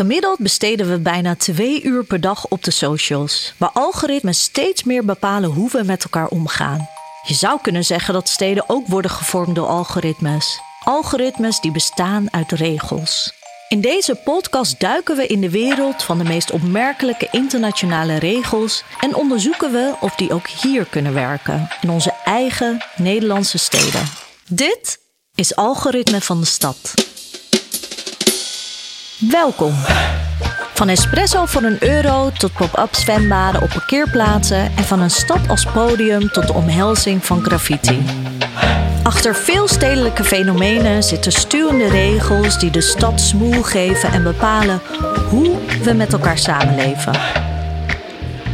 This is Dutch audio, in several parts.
Gemiddeld besteden we bijna twee uur per dag op de socials, waar algoritmes steeds meer bepalen hoe we met elkaar omgaan. Je zou kunnen zeggen dat steden ook worden gevormd door algoritmes. Algoritmes die bestaan uit regels. In deze podcast duiken we in de wereld van de meest opmerkelijke internationale regels en onderzoeken we of die ook hier kunnen werken, in onze eigen Nederlandse steden. Dit is Algoritme van de Stad. Welkom. Van espresso voor een euro tot pop-up zwembaden op parkeerplaatsen en van een stad als podium tot de omhelzing van graffiti. Achter veel stedelijke fenomenen zitten stuwende regels die de stad smoel geven en bepalen hoe we met elkaar samenleven.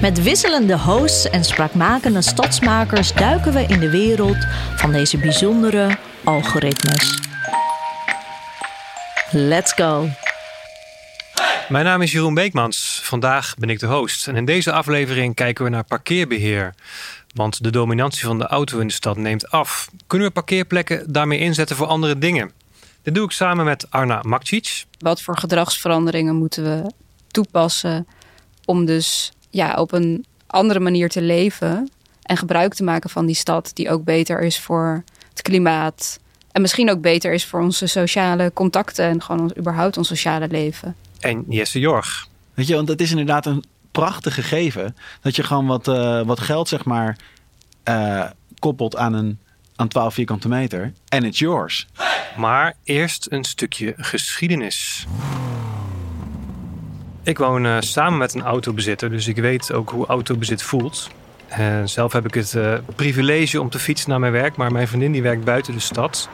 Met wisselende hosts en spraakmakende stadsmakers duiken we in de wereld van deze bijzondere algoritmes. Let's go! Mijn naam is Jeroen Beekmans. Vandaag ben ik de host. En in deze aflevering kijken we naar parkeerbeheer. Want de dominantie van de auto in de stad neemt af. Kunnen we parkeerplekken daarmee inzetten voor andere dingen? Dit doe ik samen met Arna Makcic. Wat voor gedragsveranderingen moeten we toepassen om dus ja, op een andere manier te leven en gebruik te maken van die stad die ook beter is voor het klimaat en misschien ook beter is voor onze sociale contacten en gewoon überhaupt ons sociale leven en Jesse Jorg. Weet je, want het is inderdaad een prachtig gegeven dat je gewoon wat, uh, wat geld, zeg maar, uh, koppelt aan een aan 12 vierkante meter en it's yours. Maar eerst een stukje geschiedenis. Ik woon uh, samen met een autobezitter, dus ik weet ook hoe autobezit voelt. Uh, zelf heb ik het uh, privilege om te fietsen naar mijn werk, maar mijn vriendin die werkt buiten de stad.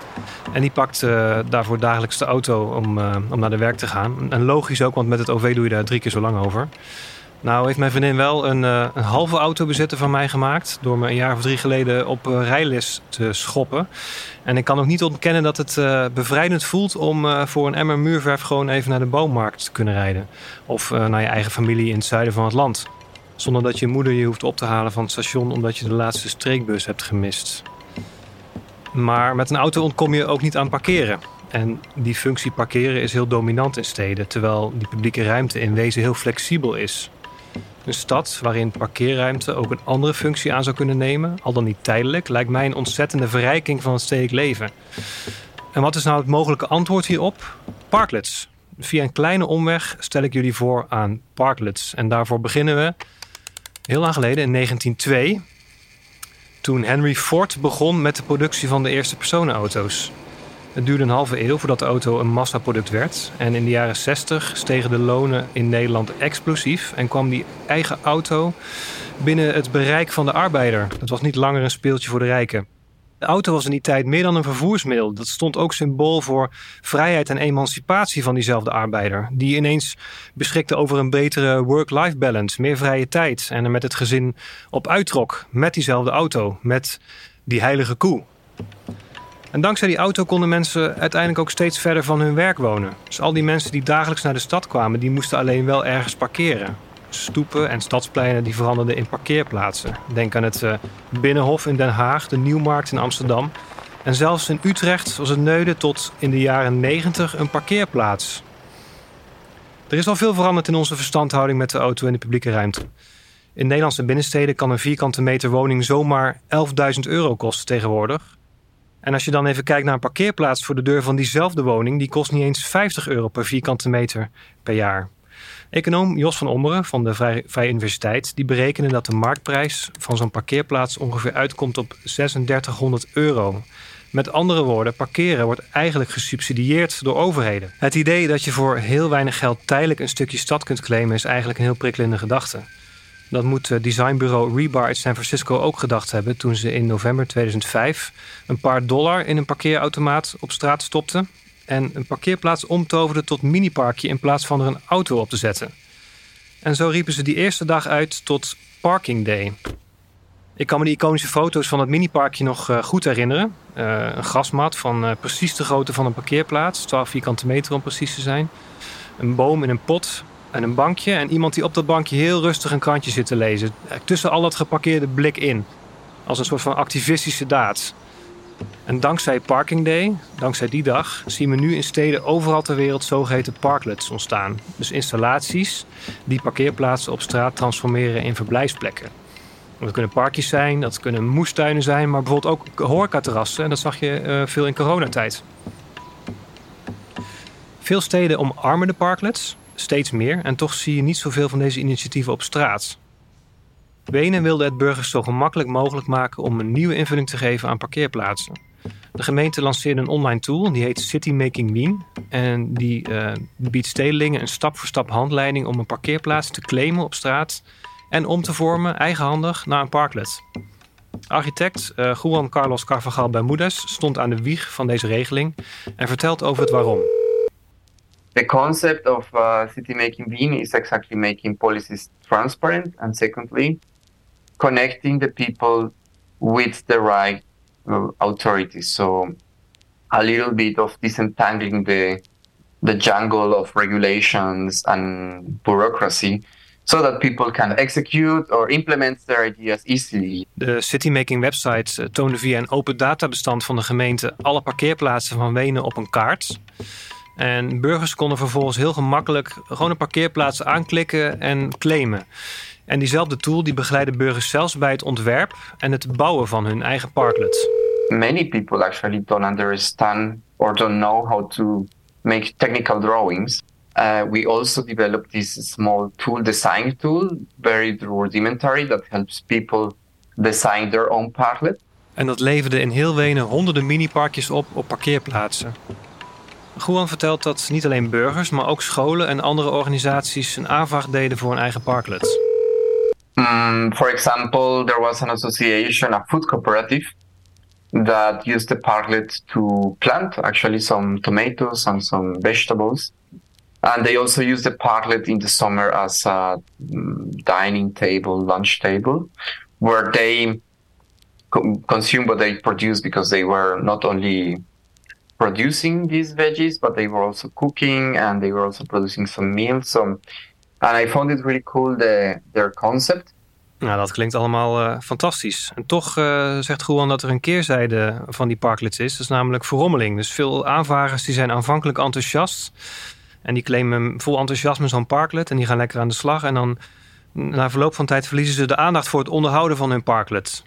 En die pakt uh, daarvoor dagelijks de auto om, om naar de werk te gaan. En logisch ook, want met het OV doe je daar drie keer zo lang over. Nou heeft mijn vriendin wel een, een halve autobezitter van mij gemaakt. Door me een jaar of drie geleden op rijles te schoppen. En ik kan ook niet ontkennen dat het bevrijdend voelt om voor een emmer muurverf gewoon even naar de boommarkt te kunnen rijden. Of naar je eigen familie in het zuiden van het land. Zonder dat je moeder je hoeft op te halen van het station omdat je de laatste streekbus hebt gemist. Maar met een auto ontkom je ook niet aan parkeren. En die functie parkeren is heel dominant in steden, terwijl die publieke ruimte in wezen heel flexibel is. Een stad waarin parkeerruimte ook een andere functie aan zou kunnen nemen, al dan niet tijdelijk, lijkt mij een ontzettende verrijking van het stedelijk leven. En wat is nou het mogelijke antwoord hierop? Parklets. Via een kleine omweg stel ik jullie voor aan parklets. En daarvoor beginnen we heel lang geleden, in 1902, toen Henry Ford begon met de productie van de eerste personenauto's. Het duurde een halve eeuw voordat de auto een massaproduct werd. En in de jaren 60 stegen de lonen in Nederland explosief en kwam die eigen auto binnen het bereik van de arbeider. Het was niet langer een speeltje voor de rijken. De auto was in die tijd meer dan een vervoersmiddel. Dat stond ook symbool voor vrijheid en emancipatie van diezelfde arbeider. Die ineens beschikte over een betere work-life balance, meer vrije tijd. En er met het gezin op uittrok. Met diezelfde auto, met die heilige koe. En dankzij die auto konden mensen uiteindelijk ook steeds verder van hun werk wonen. Dus al die mensen die dagelijks naar de stad kwamen, die moesten alleen wel ergens parkeren stoepen en stadspleinen die veranderden in parkeerplaatsen. Denk aan het uh, Binnenhof in Den Haag, de Nieuwmarkt in Amsterdam. En zelfs in Utrecht was het Neuden tot in de jaren 90 een parkeerplaats. Er is al veel veranderd in onze verstandhouding met de auto en de publieke ruimte. In Nederlandse binnensteden kan een vierkante meter woning zomaar 11.000 euro kosten tegenwoordig. En als je dan even kijkt naar een parkeerplaats voor de deur van diezelfde woning, die kost niet eens 50 euro per vierkante meter per jaar. Econoom Jos van Ommeren van de Vrije Universiteit die berekenen dat de marktprijs van zo'n parkeerplaats ongeveer uitkomt op 3600 euro. Met andere woorden, parkeren wordt eigenlijk gesubsidieerd door overheden. Het idee dat je voor heel weinig geld tijdelijk een stukje stad kunt claimen is eigenlijk een heel prikkelende gedachte. Dat moet eh, designbureau Rebar uit San Francisco ook gedacht hebben toen ze in november 2005 een paar dollar in een parkeerautomaat op straat stopten en een parkeerplaats omtoverde tot miniparkje in plaats van er een auto op te zetten. En zo riepen ze die eerste dag uit tot Parking Day. Ik kan me die iconische foto's van het miniparkje nog uh, goed herinneren. Uh, een grasmat van uh, precies de grootte van een parkeerplaats, 12 vierkante meter om precies te zijn. Een boom in een pot en een bankje. En iemand die op dat bankje heel rustig een krantje zit te lezen. Tussen al dat geparkeerde blik in. Als een soort van activistische daad. En dankzij Parking Day, dankzij die dag, zien we nu in steden overal ter wereld zogeheten parklets ontstaan. Dus installaties die parkeerplaatsen op straat transformeren in verblijfsplekken. Dat kunnen parkjes zijn, dat kunnen moestuinen zijn, maar bijvoorbeeld ook horecaterrassen. En dat zag je uh, veel in coronatijd. Veel steden omarmen de parklets, steeds meer. En toch zie je niet zoveel van deze initiatieven op straat. Wenen wilde het burgers zo gemakkelijk mogelijk maken om een nieuwe invulling te geven aan parkeerplaatsen. De gemeente lanceerde een online tool, die heet City Making Mean. En die uh, biedt stedelingen een stap-voor-stap handleiding om een parkeerplaats te claimen op straat en om te vormen eigenhandig naar een parklet. Architect uh, Juan Carlos Carvajal Bermudez stond aan de wieg van deze regeling en vertelt over het waarom. The concept of uh, city making being is exactly making policies transparent and secondly connecting the people with the right uh, authorities. So a little bit of disentangling the the jungle of regulations and bureaucracy so that people can execute or implement their ideas easily. De Citymaking website uh, toonde via een open databestand van de gemeente alle parkeerplaatsen van Wenen op een kaart. En burgers konden vervolgens heel gemakkelijk gewoon een parkeerplaats aanklikken en claimen. En diezelfde tool die begeleidde burgers zelfs bij het ontwerp en het bouwen van hun eigen parklet. Many people actually don't understand or don't know how to make technical drawings. Uh, we also developed this small tool, design tool, very rudimentary, that helps people design their own parklet. En dat leverde in heel Wenen honderden mini-parkjes op op parkeerplaatsen. Juan vertelt dat niet alleen burgers, maar ook scholen en andere organisaties een aanvraag deden voor een eigen parklet. Um, for example, there was an association, a food cooperative, that used the parklet to plant actually some tomatoes and some vegetables. And they also use the parklet in the summer as a mm, dining table, lunch table, where they consume what they produce because they were not only producing these veggies, but they were also cooking and they were also producing some meals. So, and I found it really cool, the, their concept. Nou, dat klinkt allemaal uh, fantastisch. En toch uh, zegt Juan dat er een keerzijde van die parklets is. Dat is namelijk verrommeling. Dus veel aanvragers die zijn aanvankelijk enthousiast. En die claimen vol enthousiasme zo'n parklet. En die gaan lekker aan de slag. En dan na verloop van tijd verliezen ze de aandacht voor het onderhouden van hun parklet.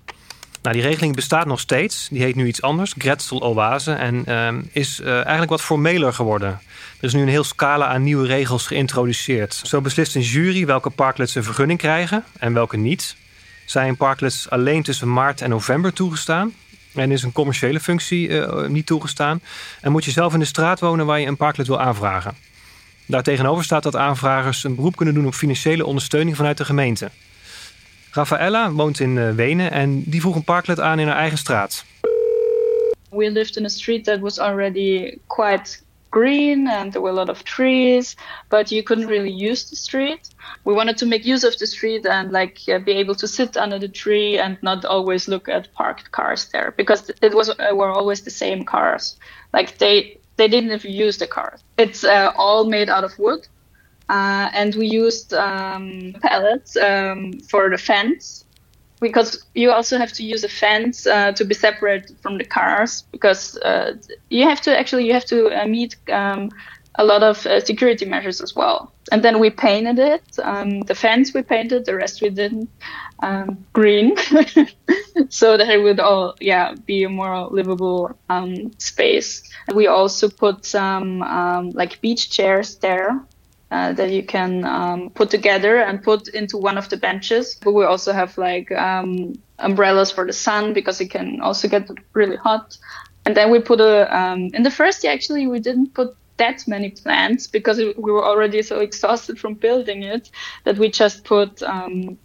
Nou, die regeling bestaat nog steeds. Die heet nu iets anders, Gretzel Oase. En uh, is uh, eigenlijk wat formeler geworden. Er is nu een heel scala aan nieuwe regels geïntroduceerd. Zo beslist een jury welke parklets een vergunning krijgen en welke niet. Zijn parklets alleen tussen maart en november toegestaan? En is een commerciële functie uh, niet toegestaan? En moet je zelf in de straat wonen waar je een parklet wil aanvragen? Daartegenover staat dat aanvragers een beroep kunnen doen op financiële ondersteuning vanuit de gemeente. Rafaella woont in uh, Wenen en die vroeg een parklet aan in haar eigen straat. We lived in a street that was already quite green and there were a lot of trees, but you couldn't really use the street. We wanted to make use of the street and like uh, be able to sit under the tree and not always look at parked cars there because it was uh, were always the same cars. Like they they didn't even use the cars. It's uh, all made out of wood Uh, and we used um, pallets um, for the fence because you also have to use a fence uh, to be separate from the cars because uh, you have to actually you have to uh, meet um, a lot of uh, security measures as well. And then we painted it. Um, the fence we painted, the rest we didn't. Um, green, so that it would all yeah be a more livable um, space. We also put some like beach chairs there uh, that you can um, put together and put into one of the benches. But we also have like um, umbrellas for the sun because it can also get really hot. And then we put a um, in the first year actually we didn't put that many plants because we were already so exhausted from building it that we just put um,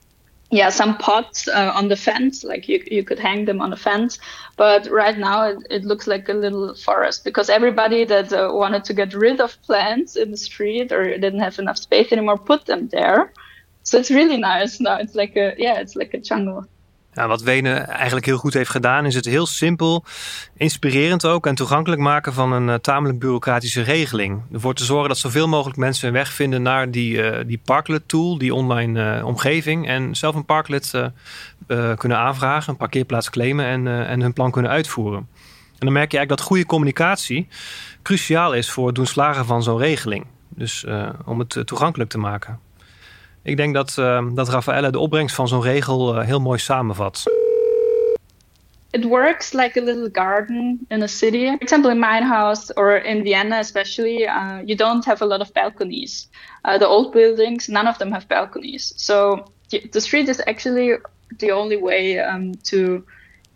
yeah some pots uh, on the fence like you, you could hang them on the fence but right now it, it looks like a little forest because everybody that uh, wanted to get rid of plants in the street or didn't have enough space anymore put them there. So it's really nice. Now it's like a yeah it's like a jungle Wat Wenen eigenlijk heel goed heeft gedaan, is het heel simpel, inspirerend ook en toegankelijk maken van een uh, tamelijk bureaucratische regeling. Ervoor te zorgen dat zoveel mogelijk mensen een weg vinden naar die, uh, die Parklet tool, die online uh, omgeving. En zelf een Parklet kunnen aanvragen, een parkeerplaats claimen en, en hun plan kunnen uitvoeren. En dan merk je eigenlijk dat goede communicatie cruciaal is voor het doen slagen van zo'n regeling. Dus om het toegankelijk te maken. Ik denk dat, uh, dat Raffaella de opbrengst van zo'n regel uh, heel mooi samenvat. It works like a little garden in a city. For example, in my house or in Vienna, especially, uh, you don't have a lot of balconies. Uh, the old buildings, none of them have balconies. So the street is actually the only way um, to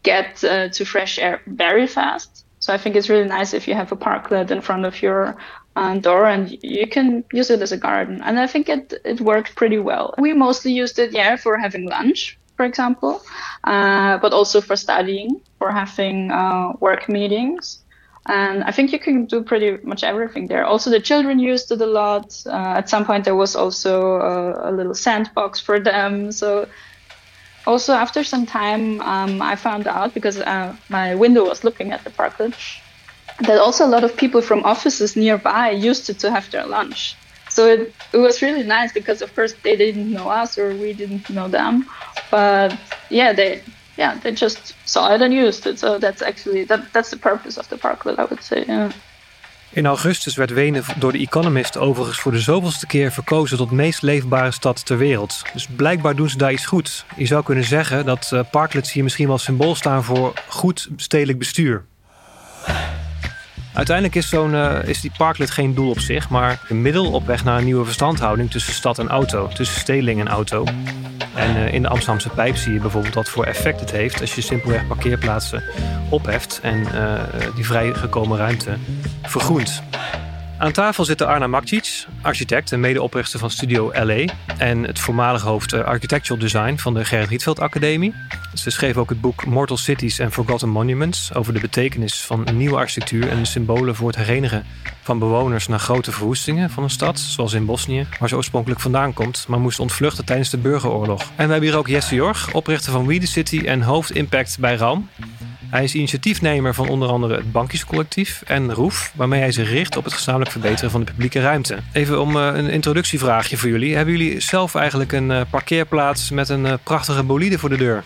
get uh, to fresh air very fast. So I think it's really nice if you have a parklet in front of your door and you can use it as a garden. And I think it, it worked pretty well. We mostly used it, yeah, for having lunch, for example, uh, but also for studying, for having uh, work meetings. And I think you can do pretty much everything there. Also, the children used it a lot. Uh, at some point, there was also a, a little sandbox for them. So also after some time um, i found out because uh, my window was looking at the parklet that also a lot of people from offices nearby used it to have their lunch so it, was really nice because of course they didn't know us or we didn't know them but yeah they yeah they just saw it and used it so that's actually that that's the purpose of the parklet i would say. In augustus werd Wenen door de Economist overigens voor de zoveelste keer verkozen tot meest leefbare stad ter wereld. Dus blijkbaar doen ze daar iets goed. Je zou kunnen zeggen dat uh, parklets hier misschien wel symbool staan voor goed stedelijk bestuur. Uiteindelijk is, zo'n, uh, is die parklet geen doel op zich, maar een middel op weg naar een nieuwe verstandhouding tussen stad en auto, tussen stedeling en auto. En uh, in de Amsterdamse pijp zie je bijvoorbeeld wat voor effect het heeft als je simpelweg parkeerplaatsen opheft en uh, die vrijgekomen ruimte vergroent. Aan tafel zitten Arna Makcic, architect en medeoprichter van Studio LA. En het voormalige hoofd Architectural Design van de Gerrit Rietveld Academie. Ze schreef ook het boek Mortal Cities and Forgotten Monuments over de betekenis van nieuwe architectuur en de symbolen voor het herenigen van bewoners na grote verwoestingen van een stad, zoals in Bosnië, waar ze oorspronkelijk vandaan komt, maar moest ontvluchten tijdens de burgeroorlog. En we hebben hier ook Jesse Jorg, oprichter van We The City en hoofd Impact bij RAM. Hij is initiatiefnemer van onder andere het Bankjescollectief en Roef, waarmee hij zich richt op het gezamenlijk verbeteren van de publieke ruimte. Even om uh, een introductievraagje voor jullie. Hebben jullie zelf eigenlijk een uh, parkeerplaats met een uh, prachtige bolide voor de deur?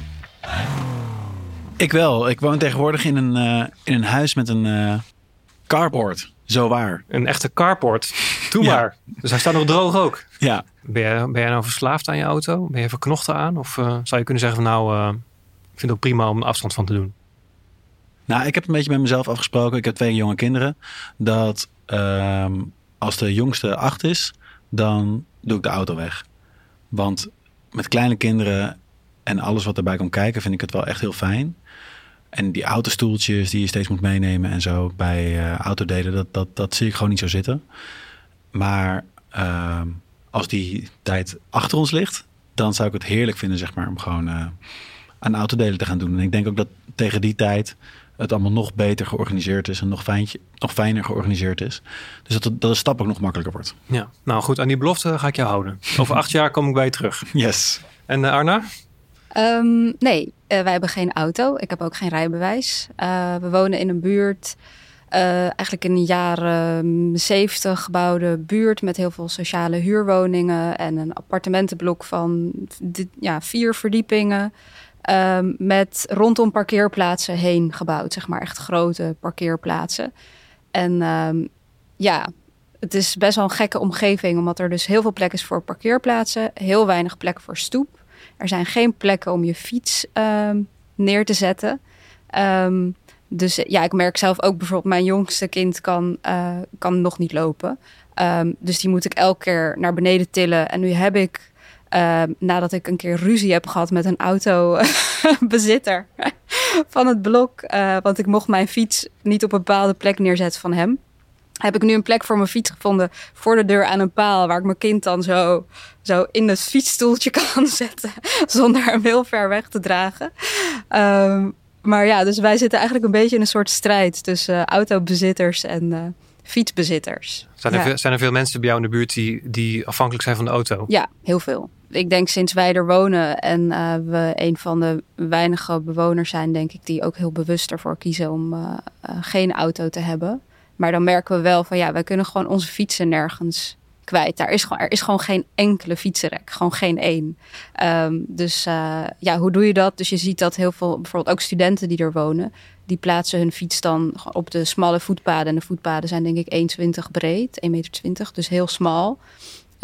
Ik wel. Ik woon tegenwoordig in een, in een huis met een carport. Zo waar. Een echte carport. Doe ja. maar. Dus hij staat nog droog ook. Ja. Ben jij, ben jij nou verslaafd aan je auto? Ben je verknocht aan? Of zou je kunnen zeggen van nou, ik vind het ook prima om afstand van te doen? Nou, ik heb een beetje met mezelf afgesproken. Ik heb twee jonge kinderen. Dat uh, als de jongste acht is, dan doe ik de auto weg. Want met kleine kinderen en alles wat erbij komt kijken, vind ik het wel echt heel fijn. En die autostoeltjes die je steeds moet meenemen en zo bij uh, autodelen, dat, dat, dat zie ik gewoon niet zo zitten. Maar uh, als die tijd achter ons ligt, dan zou ik het heerlijk vinden, zeg maar, om gewoon uh, aan autodelen te gaan doen. En ik denk ook dat tegen die tijd het allemaal nog beter georganiseerd is en nog, fijntje, nog fijner georganiseerd is. Dus dat, dat de stap ook nog makkelijker wordt. Ja, nou goed, aan die belofte ga ik je houden. Over acht jaar kom ik bij je terug. Yes. En uh, Arna? Um, nee, uh, wij hebben geen auto. Ik heb ook geen rijbewijs. Uh, we wonen in een buurt, eigenlijk in de jaren zeventig gebouwde buurt met heel veel sociale huurwoningen en een appartementenblok van ja, vier verdiepingen. Um, met rondom parkeerplaatsen heen gebouwd, zeg maar. Echt grote parkeerplaatsen. En um, ja, het is best wel een gekke omgeving, omdat er dus heel veel plek is voor parkeerplaatsen, heel weinig plek voor stoep. Er zijn geen plekken om je fiets um, neer te zetten. dus ja, ik merk zelf ook bijvoorbeeld, mijn jongste kind kan, uh, kan nog niet lopen. dus die moet ik elke keer naar beneden tillen. En nu heb ik uh, nadat ik een keer ruzie heb gehad met een autobezitter van het blok. Uh, want ik mocht mijn fiets niet op een bepaalde plek neerzetten van hem. Heb ik nu een plek voor mijn fiets gevonden voor de deur aan een paal. Waar ik mijn kind dan zo, zo in het fietsstoeltje kan zetten. Zonder hem heel ver weg te dragen. Um, maar ja, dus wij zitten eigenlijk een beetje in een soort strijd tussen autobezitters en uh, fietsbezitters. Zijn er, ja. veel, zijn er veel mensen bij jou in de buurt die, die afhankelijk zijn van de auto? Ja, heel veel. Ik denk sinds wij er wonen en uh, we een van de weinige bewoners zijn, denk ik, die ook heel bewust ervoor kiezen om uh, uh, geen auto te hebben. Maar dan merken we wel van ja, wij kunnen gewoon onze fietsen nergens kwijt. Daar is gewoon, er is gewoon geen enkele fietsenrek. Gewoon geen één. Um, dus ja, hoe doe je dat? Dus je ziet dat heel veel, bijvoorbeeld ook studenten die er wonen, die plaatsen hun fiets dan op de smalle voetpaden. En de voetpaden zijn denk ik 1,20 breed, 1,20 meter, dus heel smal.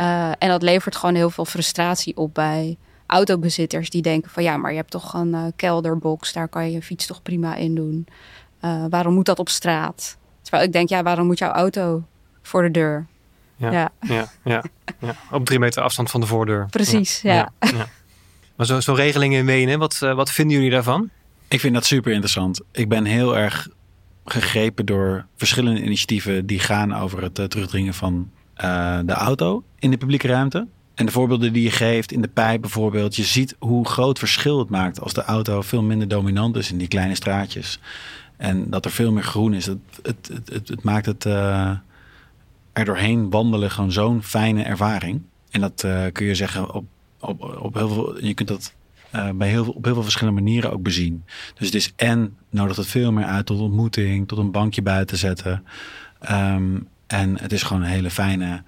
Uh, en dat levert gewoon heel veel frustratie op bij autobezitters die denken van ja, maar je hebt toch een uh, kelderbox, daar kan je je fiets toch prima in doen. Uh, waarom moet dat op straat? Terwijl ik denk, ja, waarom moet jouw auto voor de deur? Ja, ja. ja, ja, ja. op drie meter afstand van de voordeur. Precies, ja. ja. Maar zo'n zo regeling in Wenen, wat, wat vinden jullie daarvan? Ik vind dat super interessant. Ik ben heel erg gegrepen door verschillende initiatieven die gaan over het uh, terugdringen van uh, de auto in de publieke ruimte. En de voorbeelden die je geeft in de pijp bijvoorbeeld. Je ziet hoe groot verschil het maakt als de auto veel minder dominant is in die kleine straatjes. En dat er veel meer groen is. Het, het, het, het maakt het uh, er doorheen wandelen gewoon zo'n fijne ervaring. En dat kun je zeggen op, op, op heel veel. Je kunt dat uh, bij heel, op heel veel verschillende manieren ook bezien. Dus het is en nodigt het veel meer uit tot ontmoeting, tot een bankje buiten zetten. Um, en het is gewoon een hele fijne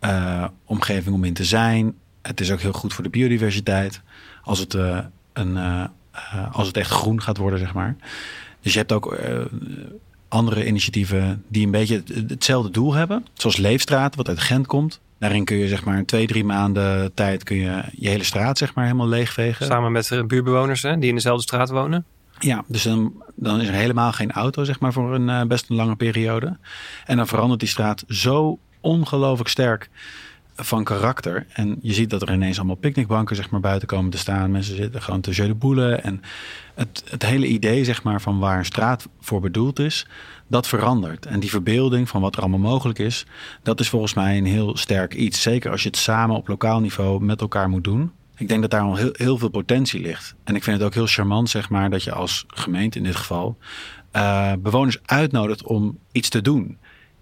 uh, omgeving om in te zijn. Het is ook heel goed voor de biodiversiteit. Als het, uh, een, als het echt groen gaat worden, zeg maar. Dus je hebt ook andere initiatieven die een beetje hetzelfde doel hebben. Zoals Leefstraat, wat uit Gent komt. Daarin kun je zeg maar twee, drie maanden tijd kun je je hele straat zeg maar helemaal leegvegen. Samen met buurtbewoners hè, die in dezelfde straat wonen. Ja, dus dan, dan is er helemaal geen auto, zeg maar, voor een uh, best een lange periode. En dan verandert die straat zo ongelooflijk sterk van karakter. En je ziet dat er ineens allemaal picknickbanken zeg maar, buiten komen te staan. Mensen zitten gewoon te de boelen. En het, het hele idee zeg maar, van waar een straat voor bedoeld is, dat verandert. En die verbeelding van wat er allemaal mogelijk is, dat is volgens mij een heel sterk iets. Zeker als je het samen op lokaal niveau met elkaar moet doen. Ik denk dat daar al heel, heel veel potentie ligt. En ik vind het ook heel charmant, zeg maar, dat je als gemeente in dit geval uh, bewoners uitnodigt om iets te doen.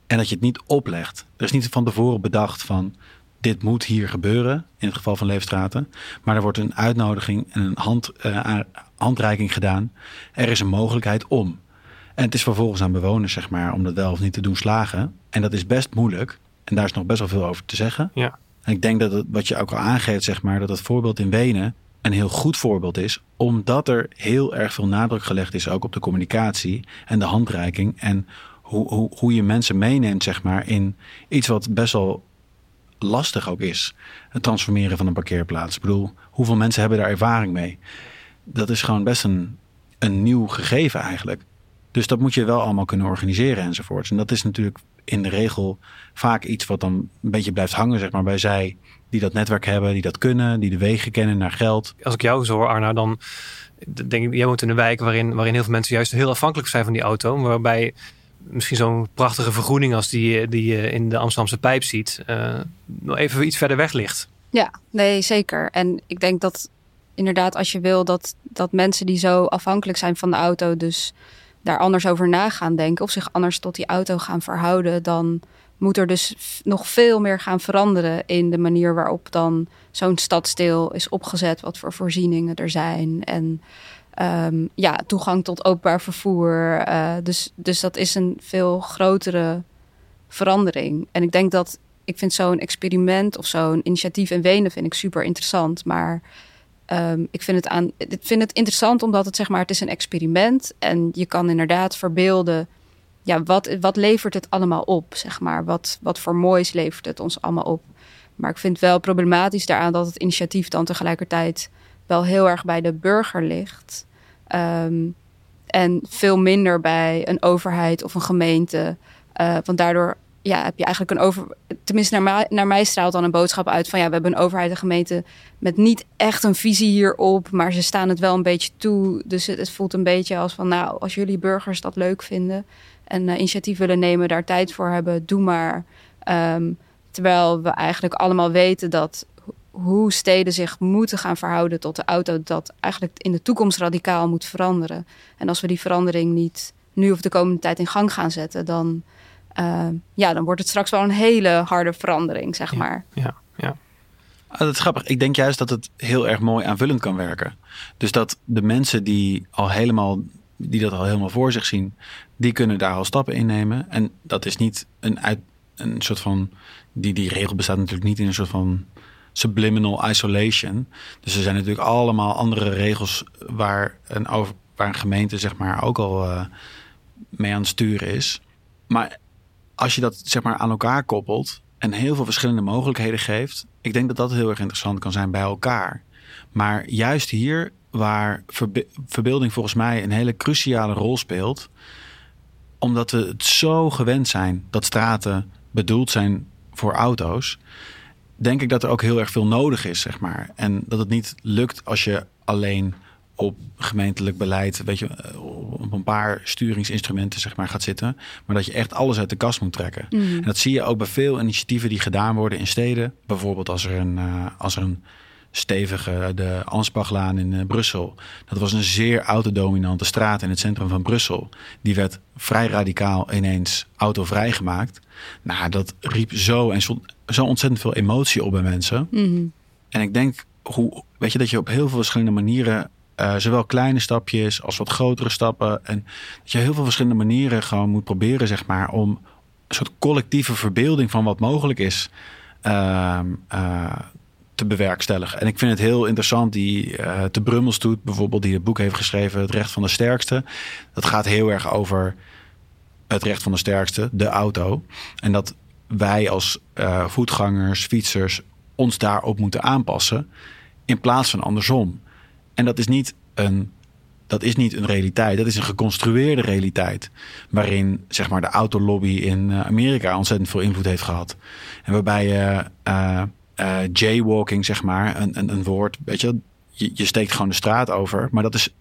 En dat je het niet oplegt. Er is niet van tevoren bedacht van dit moet hier gebeuren, in het geval van Leefstraten. Maar er wordt een uitnodiging en een hand, uh, handreiking gedaan. Er is een mogelijkheid om. En het is vervolgens aan bewoners, zeg maar, om dat wel of niet te doen slagen. En dat is best moeilijk. En daar is nog best wel veel over te zeggen. Ja. En ik denk dat het, wat je ook al aangeeft, zeg maar, dat het voorbeeld in Wenen een heel goed voorbeeld is, omdat er heel erg veel nadruk gelegd is ook op de communicatie en de handreiking en hoe, hoe, hoe je mensen meeneemt, zeg maar, in iets wat best wel lastig ook is. Het transformeren van een parkeerplaats. Ik bedoel, hoeveel mensen hebben daar ervaring mee? Dat is gewoon best een, een nieuw gegeven eigenlijk. Dus dat moet je wel allemaal kunnen organiseren enzovoorts. En dat is natuurlijk in de regel vaak iets wat dan een beetje blijft hangen, zeg maar, bij zij die dat netwerk hebben, die dat kunnen, die de wegen kennen naar geld. Als ik jou zo hoor, Arna, dan denk ik, jij woont in een wijk waarin, waarin heel veel mensen juist heel afhankelijk zijn van die auto, waarbij misschien zo'n prachtige vergroening als die, die je in de Amsterdamse pijp ziet, nog even iets verder weg ligt. Ja, nee, zeker. En ik denk dat inderdaad, als je wil dat, dat mensen die zo afhankelijk zijn van de auto, dus daar anders over na gaan denken of zich anders tot die auto gaan verhouden, dan moet er dus nog veel meer gaan veranderen in de manier waarop dan zo'n stadsdeel is opgezet, wat voor voorzieningen er zijn en um, ja, toegang tot openbaar vervoer. Uh, dus, dus dat is een veel grotere verandering. En ik denk dat ik vind zo'n experiment of zo'n initiatief in Wenen vind ik super interessant, maar Um, ik vind het, aan, ik vind het interessant omdat het zeg maar, het is een experiment en je kan inderdaad verbeelden, ja, wat, wat levert het allemaal op, zeg maar, wat, wat voor moois levert het ons allemaal op. Maar ik vind wel problematisch daaraan dat het initiatief dan tegelijkertijd wel heel erg bij de burger ligt. Um, en veel minder bij een overheid of een gemeente. Uh, want daardoor ja, heb je eigenlijk een over. Tenminste, naar mij, naar mij straalt dan een boodschap uit van ja, we hebben een overheid en gemeente met niet echt een visie hierop, maar ze staan het wel een beetje toe. Dus het, voelt een beetje als van nou, als jullie burgers dat leuk vinden en uh, initiatief willen nemen, daar tijd voor hebben, doe maar. Um, terwijl we eigenlijk allemaal weten dat hoe steden zich moeten gaan verhouden tot de auto, dat eigenlijk in de toekomst radicaal moet veranderen. En als we die verandering niet nu of de komende tijd in gang gaan zetten, dan uh, ja, dan wordt het straks wel een hele harde verandering, zeg maar. Ja, ja. Ah, dat is grappig. Ik denk juist dat het heel erg mooi aanvullend kan werken. Dus dat de mensen die al helemaal, die dat al helemaal voor zich zien, die kunnen daar al stappen in nemen. En dat is niet een, uit, een soort van. Die, die regel bestaat natuurlijk niet in een soort van subliminal isolation. Dus er zijn natuurlijk allemaal andere regels waar een gemeente zeg maar ook al eh, mee aan het sturen is. Maar als je dat zeg maar aan elkaar koppelt en heel veel verschillende mogelijkheden geeft, ik denk dat dat heel erg interessant kan zijn bij elkaar. Maar juist hier, waar verbeelding volgens mij een hele cruciale rol speelt, omdat we het zo gewend zijn dat straten bedoeld zijn voor auto's, denk ik dat er ook heel erg veel nodig is, zeg maar. En dat het niet lukt als je alleen op gemeentelijk beleid, weet je, eh, op een paar sturingsinstrumenten zeg maar gaat zitten, maar dat je echt alles uit de kast moet trekken. Mhm. En dat zie je ook bij veel initiatieven die gedaan worden in steden. Bijvoorbeeld als er een, uh, als er een stevige, de Anspachlaan in uh, Brussel. Dat was een zeer autodominante straat in het centrum van Brussel. Die werd vrij radicaal ineens autovrij gemaakt. Nou, dat riep zo en zo, zo ontzettend veel emotie op bij mensen. Mhm. En ik denk, hoe, weet je, dat je op heel veel verschillende manieren uh, zowel kleine stapjes als wat grotere stappen. En dat je heel veel verschillende manieren gewoon moet proberen, zeg maar, om een soort collectieve verbeelding van wat mogelijk is uh, uh, te bewerkstelligen. En ik vind het heel interessant, die uh, te Brummels doet, bijvoorbeeld, die het boek heeft geschreven, Het Recht van de Sterkste. Dat gaat heel erg over het recht van de sterkste, de auto. En dat wij als uh, voetgangers, fietsers, ons daarop moeten aanpassen. In plaats van andersom. En dat is niet een, dat is niet een realiteit. Dat is een geconstrueerde realiteit. Waarin zeg maar, de autolobby in eh, Amerika ontzettend veel invloed heeft gehad. En waarbij je uh, uh, jaywalking, zeg maar, een, een, een woord, weet je, je, je steekt gewoon de straat over. Maar dat is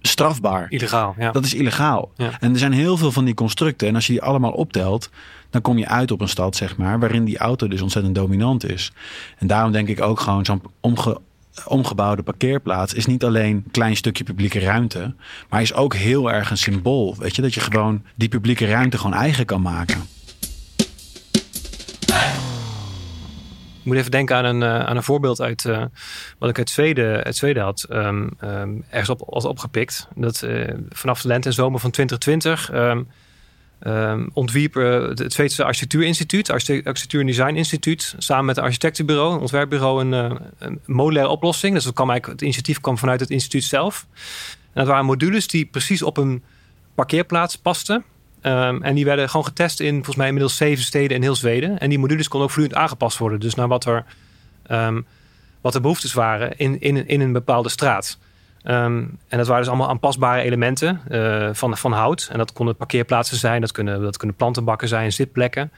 strafbaar. Illegaal, ja. Dat is illegaal. Ja. En er zijn heel veel van die constructen. En als je die allemaal optelt, dan kom je uit op een stad, zeg maar, waarin die auto dus ontzettend dominant is. En daarom denk ik ook gewoon zo'n omge omgebouwde parkeerplaats is niet alleen een klein stukje publieke ruimte, maar is ook heel erg een symbool. Weet je, dat je gewoon die publieke ruimte gewoon eigen kan maken. Ik moet even denken aan een, uh, aan een voorbeeld uit uh, wat ik uit Zweden, uit Zweden had um, um, ergens op, als opgepikt. Dat uh, vanaf de lente en zomer van 2020 um, um, ontwierp het Zweedse Architectuurinstituut, Architectuur en Design Instituut, samen met het architectenbureau, een ontwerpbureau, een, een modulaire oplossing. Dus dat kwam eigenlijk, het initiatief kwam vanuit het instituut zelf. En dat waren modules die precies op een parkeerplaats pasten. Um, en die werden gewoon getest in volgens mij inmiddels zeven steden in heel Zweden. En die modules konden ook vloeiend aangepast worden. Dus naar wat er, um, wat de behoeftes waren in, in, in een bepaalde straat. Um, en dat waren dus allemaal aanpasbare elementen uh, van, van hout. En dat konden parkeerplaatsen zijn, dat kunnen, dat kunnen plantenbakken zijn, zitplekken.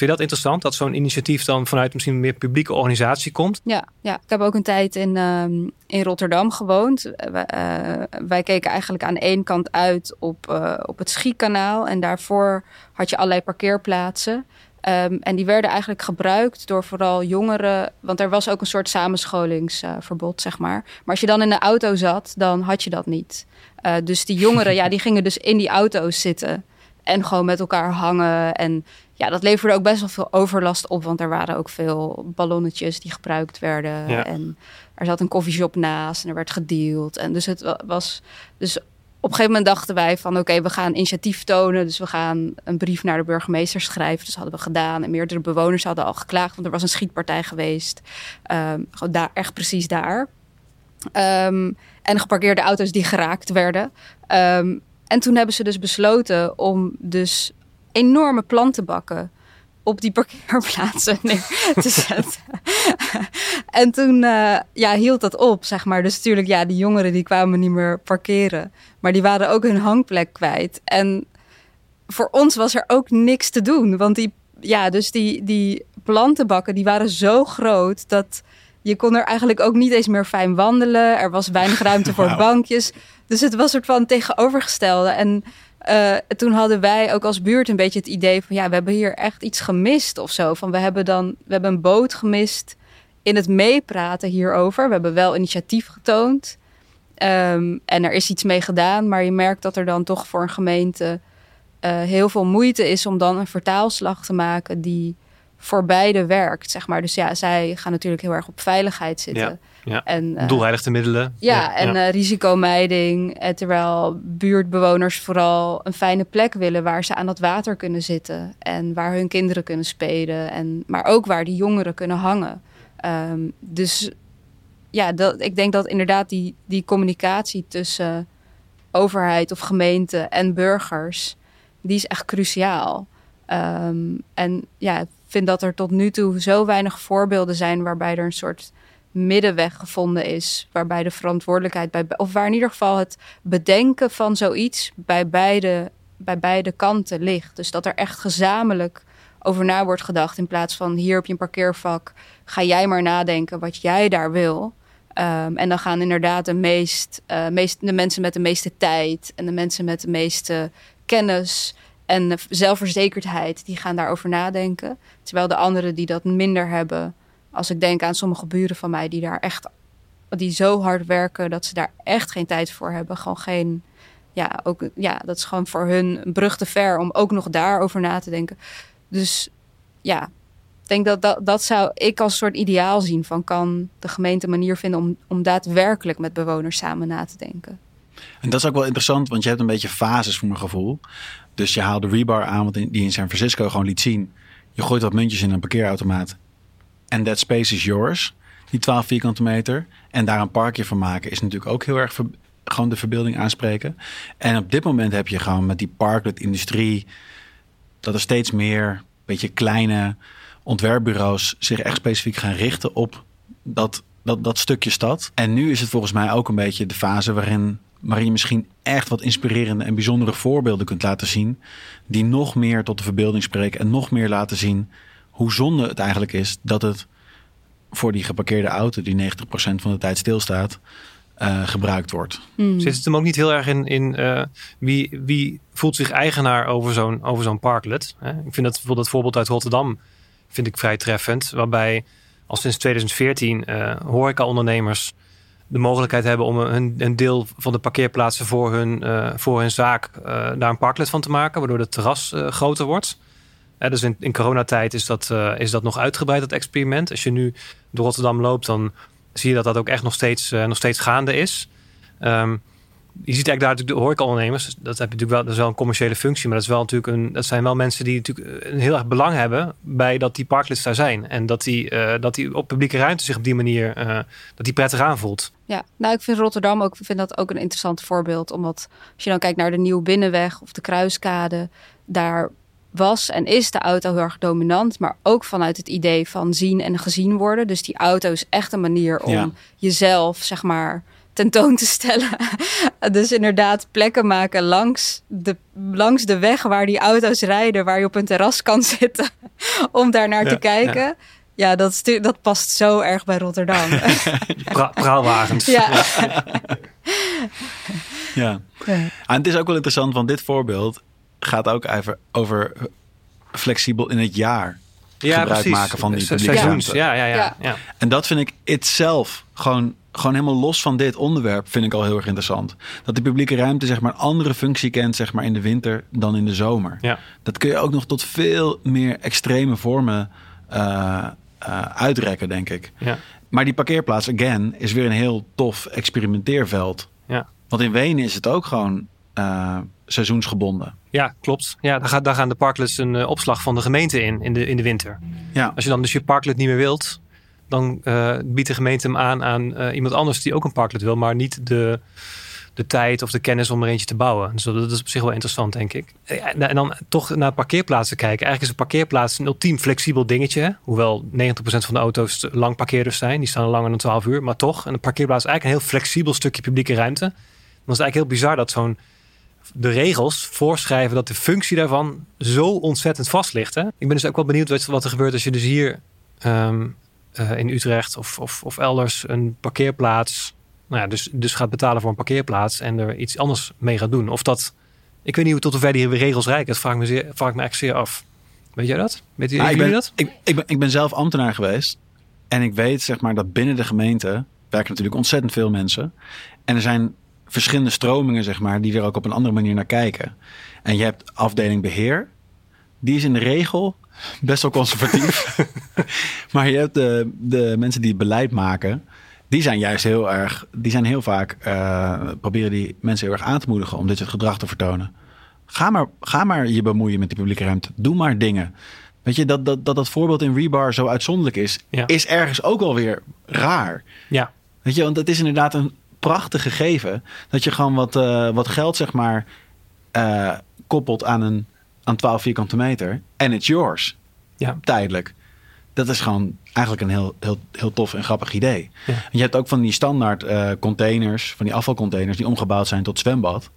Vind je dat interessant, dat zo'n initiatief dan vanuit misschien een meer publieke organisatie komt? Ja, ja. ik heb ook een tijd in, um, in Rotterdam gewoond. Uh, wij keken eigenlijk aan één kant uit op, op het Schiekanaal. En daarvoor had je allerlei parkeerplaatsen. Um, en die werden eigenlijk gebruikt door vooral jongeren. Want er was ook een soort samenscholingsverbod, zeg maar. Maar als je dan in de auto zat, dan had je dat niet. Uh, dus die jongeren, ja, die gingen dus in die auto's zitten. En gewoon met elkaar hangen. En ja, dat leverde ook best wel veel overlast op. Want er waren ook veel ballonnetjes die gebruikt werden. Ja. En er zat een koffieshop naast en er werd gedeeld. En dus het was. Dus op een gegeven moment dachten wij van oké, we gaan initiatief tonen. Dus we gaan een brief naar de burgemeester schrijven. Dus hadden we gedaan. En meerdere bewoners hadden al geklaagd, want er was een schietpartij geweest. Um, gewoon daar, echt precies daar. Um, en geparkeerde auto's die geraakt werden. Um, en toen hebben ze dus besloten om dus enorme plantenbakken op die parkeerplaatsen neer te zetten. en toen uh, ja, hield dat op, zeg maar. Dus natuurlijk, ja, die jongeren die kwamen niet meer parkeren. Maar die waren ook hun hangplek kwijt. En voor ons was er ook niks te doen. Want die, ja, dus die, die plantenbakken, die waren zo groot dat je kon er eigenlijk ook niet eens meer fijn wandelen. Er was weinig ruimte voor wow. bankjes. Dus het was een soort van tegenovergestelde. En uh, toen hadden wij ook als buurt een beetje het idee van... ja, we hebben hier echt iets gemist of zo. Van we hebben dan we hebben een boot gemist in het meepraten hierover. We hebben wel initiatief getoond. Um, en er is iets mee gedaan. Maar je merkt dat er dan toch voor een gemeente... Uh, heel veel moeite is om dan een vertaalslag te maken... die voor beide werkt, zeg maar. Dus ja, zij gaan natuurlijk heel erg op veiligheid zitten. Ja. En, uh, Doelheiligde middelen. Ja, ja en ja. Uh, risicomijding. Uh, terwijl buurtbewoners vooral een fijne plek willen... waar ze aan dat water kunnen zitten. En waar hun kinderen kunnen spelen. En, maar ook waar die jongeren kunnen hangen. Um, dus ja, dat, ik denk dat inderdaad die, die communicatie tussen overheid of gemeente en burgers, die is echt cruciaal. Ehm, en ja, ik vind dat er tot nu toe zo weinig voorbeelden zijn waarbij er een soort middenweg gevonden is, waarbij de verantwoordelijkheid bij, of waar in ieder geval het bedenken van zoiets bij beide, bij beide kanten ligt. Dus dat er echt gezamenlijk over na wordt gedacht in plaats van hier op je parkeervak, ga jij maar nadenken wat jij daar wil. Ehm, en dan gaan inderdaad de, meest, uh, meest, de mensen met de meeste tijd en de mensen met de meeste kennis en zelfverzekerdheid, die gaan daarover nadenken. Terwijl de anderen die dat minder hebben, als ik denk aan sommige buren van mij die daar echt, die zo hard werken dat ze daar echt geen tijd voor hebben, gewoon geen, ja, ook, ja, dat is gewoon voor hun een brug te ver om ook nog daarover na te denken. Dus ja, ik denk dat, dat dat zou ik als soort ideaal zien van kan de gemeente een manier vinden om, om daadwerkelijk met bewoners samen na te denken. En dat is ook wel interessant, want je hebt een beetje fases voor mijn gevoel. Dus je haalt de rebar aan, wat die in San Francisco gewoon liet zien. Je gooit wat muntjes in een parkeerautomaat. En that space is yours. Die 12 vierkante meter. En daar een parkje van maken is natuurlijk ook heel erg gewoon de verbeelding aanspreken. En op dit moment heb je gewoon met die parklet-industrie... dat er steeds meer beetje kleine ontwerpbureaus zich echt specifiek gaan richten op dat, dat, dat stukje stad. En nu is het volgens mij ook een beetje de fase waarin waarin je misschien echt wat inspirerende en bijzondere voorbeelden kunt laten zien. Die nog meer tot de verbeelding spreken en nog meer laten zien hoe zonde het eigenlijk is dat het voor die geparkeerde auto, die 90% van de tijd stilstaat, uh, gebruikt wordt. Hmm. Zit het hem ook niet heel erg in, in uh, wie, wie voelt zich eigenaar over zo'n, over zo'n parklet? Hè? Ik vind dat bijvoorbeeld het voorbeeld uit Rotterdam vind ik vrij treffend, waarbij al sinds 2014 uh, horeca-ondernemers de mogelijkheid hebben om een, een deel van de parkeerplaatsen voor hun, uh, voor hun zaak uh, daar een parklet van te maken, waardoor het terras uh, groter wordt. Dus in, coronatijd is dat, is dat nog uitgebreid, dat experiment. Als je nu door Rotterdam loopt, dan zie je dat dat ook echt nog steeds, nog steeds gaande is. Um, je ziet eigenlijk daar natuurlijk de horecaondernemers. Dat, heb je natuurlijk wel, dat is wel een commerciële functie. Maar dat, is wel natuurlijk een, dat zijn wel mensen die natuurlijk een heel erg belang hebben bij dat die parklits daar zijn. En dat die, dat die op publieke ruimte zich op die manier dat die prettig aanvoelt. Ja, nou ik vind Rotterdam ook, vind dat ook een interessant voorbeeld. Omdat als je dan kijkt naar de Nieuwe Binnenweg of de Kruiskade. Daar was en is de auto heel erg dominant. Maar ook vanuit het idee van zien en gezien worden. Dus die auto is echt een manier om ja. jezelf, zeg maar tentoon te stellen. dus inderdaad plekken maken langs de, langs de weg waar die auto's rijden, waar je op een terras kan zitten om daar naar te kijken. Ja. ja dat, dat past zo erg bij Rotterdam. pra praalwagens. Ja. ja. En het is ook wel interessant, want dit voorbeeld gaat ook even over flexibel in het jaar ja, gebruik precies. maken van die seizoens. Ja, ja, ja, ja, En dat vind ik itself gewoon gewoon helemaal los van dit onderwerp vind ik al heel erg interessant. Dat de publieke ruimte zeg maar een andere functie kent zeg maar in de winter dan in de zomer. Ja. Dat kun je ook nog tot veel meer extreme vormen uh, uh, uitrekken, denk ik. Ja. Maar die parkeerplaats, again, is weer een heel tof experimenteerveld. Ja. Want in Wenen is het ook gewoon uh, seizoensgebonden. Ja, klopt. Ja, daar, gaat, daar gaan de parklets een opslag van de gemeente in, in de, in de winter. Ja. Als je dan dus je parklet niet meer wilt, dan uh, biedt de gemeente hem aan aan uh, iemand anders die ook een parklet wil, maar niet de, de tijd of de kennis om er eentje te bouwen. Dus dat is op zich wel interessant, denk ik. En dan toch naar parkeerplaatsen kijken. Eigenlijk is een parkeerplaats een ultiem flexibel dingetje. Hoewel 90% van de auto's lang parkeerders zijn. Die staan langer dan 12 uur. Maar toch, een parkeerplaats is eigenlijk een heel flexibel stukje publieke ruimte. Dan is het eigenlijk heel bizar dat zo'n de regels voorschrijven dat de functie daarvan zo ontzettend vast ligt. Hè? Ik ben dus ook wel benieuwd wat er gebeurt als je dus hier um, uh, in Utrecht of, of, of elders een parkeerplaats. Nou ja, dus, dus gaat betalen voor een parkeerplaats en er iets anders mee gaat doen. Of dat. Ik weet niet hoe tot hoever die regels reiken. Dat vraag ik me, zeer, vraag ik me echt zeer af. Weet jij dat? Weet nou, dat? Ik, ik, ben, ik ben zelf ambtenaar geweest. En ik weet zeg maar dat binnen de gemeente werken natuurlijk ontzettend veel mensen. En er zijn verschillende stromingen, zeg maar, die er ook op een andere manier naar kijken. En je hebt afdeling beheer. Die is in de regel best wel conservatief. maar je hebt de, de mensen die het beleid maken. Die zijn juist heel erg, die zijn heel vaak, uh, proberen die mensen heel erg aan te moedigen om dit soort gedrag te vertonen. Ga maar, ga maar je bemoeien met die publieke ruimte. Doe maar dingen. Weet je, dat dat, dat, dat voorbeeld in Rebar zo uitzonderlijk is, ja. is ergens ook wel weer raar. Ja. Weet je, want het is inderdaad een prachtig gegeven. Dat je gewoon wat, eh, wat geld, zeg maar, eh, koppelt aan een aan 12 vierkante meter. En it's yours. Ja. Tijdelijk. Dat is gewoon eigenlijk een heel, heel, heel tof en grappig idee. Ja. En je hebt ook van die standaard eh, containers, van die afvalcontainers die omgebouwd zijn tot zwembad.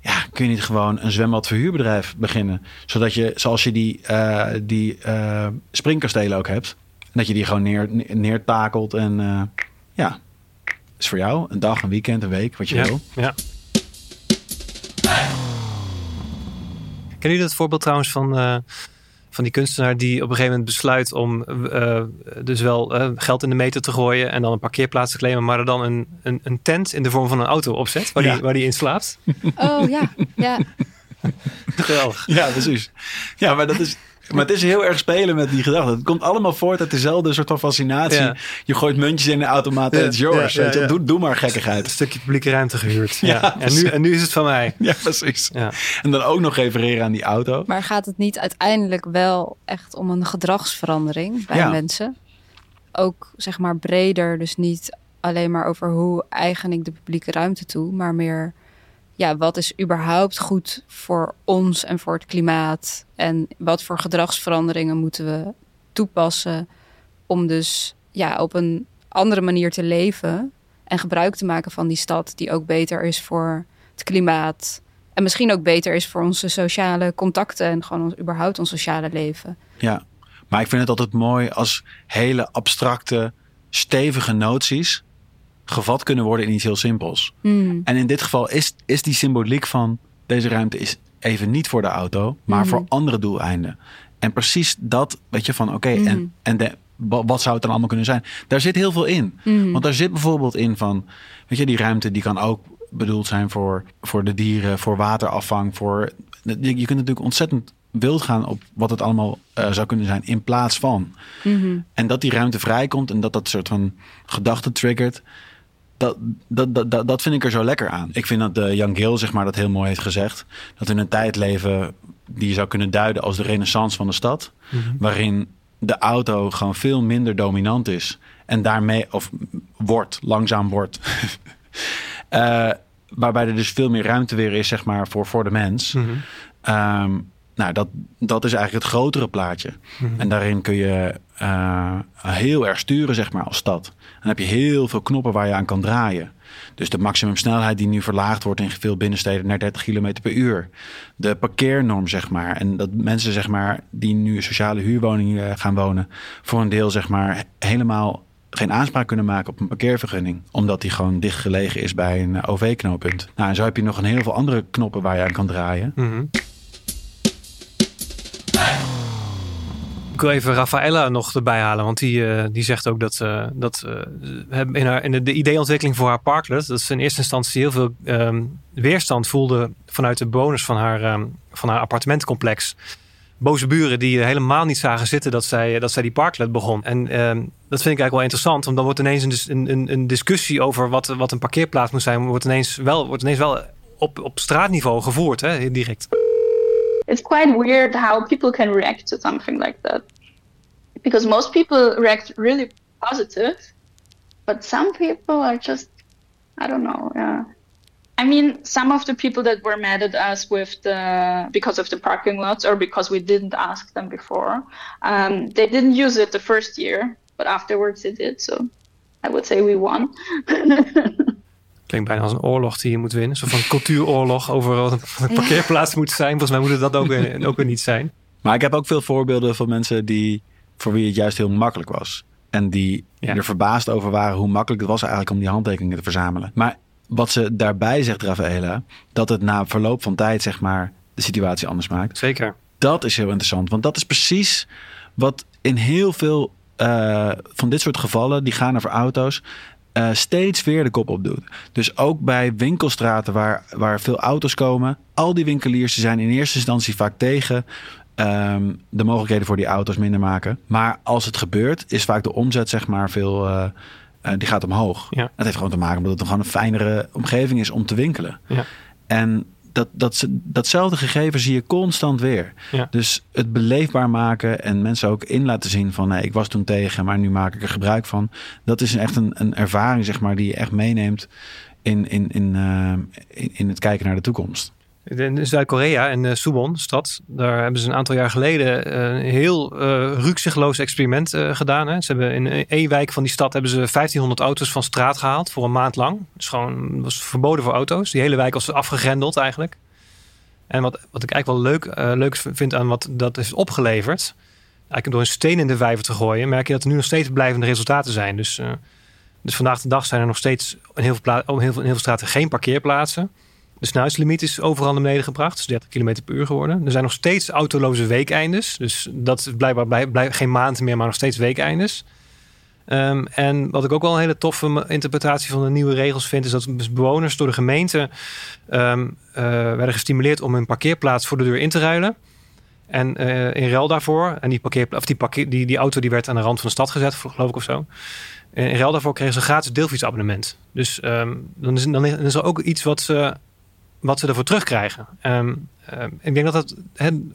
Ja, kun je niet gewoon een zwembadverhuurbedrijf beginnen? Zodat je, zoals je die, die springkastelen ook hebt, dat je die gewoon neer, neer- neertakelt en ja, is voor jou een dag, een weekend, een week, wat je Ja. wil. ja. Kennen jullie dat voorbeeld trouwens van, eh, van die kunstenaar die op een gegeven moment besluit om eh, dus wel eh, geld in de meter te gooien en dan een parkeerplaats te claimen, maar er dan een, een, een tent in de vorm van een auto opzet waar, Ja. die, waar die in slaapt? Oh ja, ja. Geweldig. Ja, precies. Ja, maar dat is. Maar het is heel erg spelen met die gedachte. Het komt allemaal voort uit dezelfde soort van fascinatie. Ja. Je gooit muntjes in de automaat en it's yours. ja, ja, weet je. ja. Doe, doe maar Een gekkigheid. stukje publieke ruimte gehuurd. Ja. Ja, en, nu, en nu is het van mij. Ja, precies. Ja. En dan ook nog refereren aan die auto. Maar gaat het niet uiteindelijk wel echt om een gedragsverandering bij Ja. mensen? Ook zeg maar breder, dus niet alleen maar over hoe eigen ik de publieke ruimte toe, maar meer, ja, wat is überhaupt goed voor ons en voor het klimaat? En wat voor gedragsveranderingen moeten we toepassen om dus ja, op een andere manier te leven en gebruik te maken van die stad die ook beter is voor het klimaat, en misschien ook beter is voor onze sociale contacten en gewoon ons, überhaupt ons sociale leven. Ja. Maar ik vind het altijd mooi als hele abstracte, stevige noties gevat kunnen worden in iets heel simpels. Hmm. En in dit geval is, is die symboliek van deze ruimte is even niet voor de auto, maar Mhm. voor andere doeleinden. En precies dat, weet je, van oké, Mhm. en, en de, wa- wat zou het dan allemaal kunnen zijn? Daar zit heel veel in. Want daar zit bijvoorbeeld in van, weet je, die ruimte die kan ook bedoeld zijn voor, voor de dieren, voor waterafvang, voor. Je, je kunt natuurlijk ontzettend wild gaan op wat het allemaal eh, zou kunnen zijn in plaats van. En dat die ruimte vrijkomt en dat dat soort van gedachte triggert. Dat, dat, dat, dat, vind ik er zo lekker aan. Ik vind dat de Jan Gill zeg maar, dat heel mooi heeft gezegd. Dat we in een tijd leven die je zou kunnen duiden als de renaissance van de stad. Waarin de auto gewoon veel minder dominant is. En daarmee, of wordt, langzaam wordt. Eh, waarbij er dus veel meer ruimte weer is zeg maar, voor, voor de mens. Mhm. Ehm, nou, dat, dat is eigenlijk het grotere plaatje. En daarin kun je eh, heel erg sturen, zeg maar, als stad. Dan heb je heel veel knoppen waar je aan kan draaien. Dus de maximumsnelheid die nu verlaagd wordt in veel binnensteden naar 30 km per uur. De parkeernorm, zeg maar. En dat mensen, zeg maar, die nu sociale huurwoningen eh, gaan wonen, voor een deel, zeg maar, helemaal geen aanspraak kunnen maken op een parkeervergunning. Omdat die gewoon dicht gelegen is bij een eh, OV-knooppunt. Nou, en zo heb je nog een heel veel andere knoppen waar je aan kan draaien. Mhm. Ik wil even Rafaela nog erbij halen, want die, eh, die zegt ook dat, eh, dat hebben in, haar, in de, de ideeontwikkeling voor haar parklet, dat ze in eerste instantie heel veel ehm, weerstand voelde vanuit de bewoners van haar, ehm, van haar appartementencomplex. Boze buren die helemaal niet zagen zitten dat zij, dat zij die parklet begon. En ehm, dat vind ik eigenlijk wel interessant, want dan wordt ineens een, een, een discussie over wat, wat een parkeerplaats moet zijn, wordt ineens wel, wordt ineens wel op, op straatniveau gevoerd, hè, direct. it's quite weird how people can react to something like that because most people react really positive but some people are just i don't know yeah i mean some of the people that were mad at us with the because of the parking lots or because we didn't ask them before um, they didn't use it the first year but afterwards they did so i would say we won Klinkt bijna als een oorlog die je moet winnen. Zo van cultuuroorlog over wat een, wat een parkeerplaats moet zijn. Volgens mij moet het dat ook weer, ook weer niet zijn. Maar ik heb ook veel voorbeelden van mensen die voor wie het juist heel makkelijk was. En die Ja. er verbaasd over waren hoe makkelijk het was eigenlijk om die handtekeningen te verzamelen. Maar wat ze daarbij zegt, Rafaela, dat het na verloop van tijd, zeg maar, de situatie anders maakt. Zeker. Dat is heel interessant. Want dat is precies wat in heel veel eh, van dit soort gevallen, die gaan over auto's, eh, steeds weer de kop op doet. Dus ook bij winkelstraten waar, waar veel auto's komen, al die winkeliers zijn in eerste instantie vaak tegen ehm, de mogelijkheden voor die auto's minder maken. Maar als het gebeurt, is vaak de omzet zeg maar veel, eh, eh, die gaat omhoog. Ja. Dat heeft gewoon te maken omdat het gewoon een fijnere omgeving is om te winkelen. Ja. En dat, dat, datzelfde gegeven zie je constant weer. Ja. Dus het beleefbaar maken en mensen ook in laten zien van nee, ik was toen tegen, maar nu maak ik er gebruik van. Dat is echt een, een ervaring, zeg maar, die je echt meeneemt in, in, in, eh, in, in het kijken naar de toekomst. In Zuid-Korea, in uh, Suwon stad, daar hebben ze een aantal jaar geleden uh, een heel uh, rukzichtloos experiment gedaan. Hè. Ze hebben in één wijk van die stad hebben ze 1500 auto's van straat gehaald voor een maand lang. Dus gewoon was verboden voor auto's. Die hele wijk was afgegrendeld eigenlijk. En wat, wat ik eigenlijk wel leuk, leuk vind aan wat dat heeft opgeleverd, eigenlijk door een steen in de vijver te gooien, merk je dat er nu nog steeds blijvende resultaten zijn. Dus, dus vandaag de dag zijn er nog steeds in heel veel, heel veel, in heel veel straten geen parkeerplaatsen. De snelheidslimiet is overal naar beneden gebracht. is 30 km per uur geworden. Er zijn nog steeds autoloze weekeindes. Dus dat is blijkbaar blij, blij, geen maand meer, maar nog steeds weekeindes. Um, en wat ik ook wel een hele toffe interpretatie van de nieuwe regels vind, is dat bewoners door de gemeente um, uh, werden gestimuleerd om hun parkeerplaats voor de deur in te ruilen. En uh, in ruil daarvoor, en die, die, die, auto die werd aan de rand van de stad gezet, geloof ik of zo. In ruil daarvoor kregen ze een gratis deelfietsabonnement. Dus um, dan, is, dan is er ook iets wat ze wat ze ervoor terugkrijgen. Um, uh, ik denk dat dat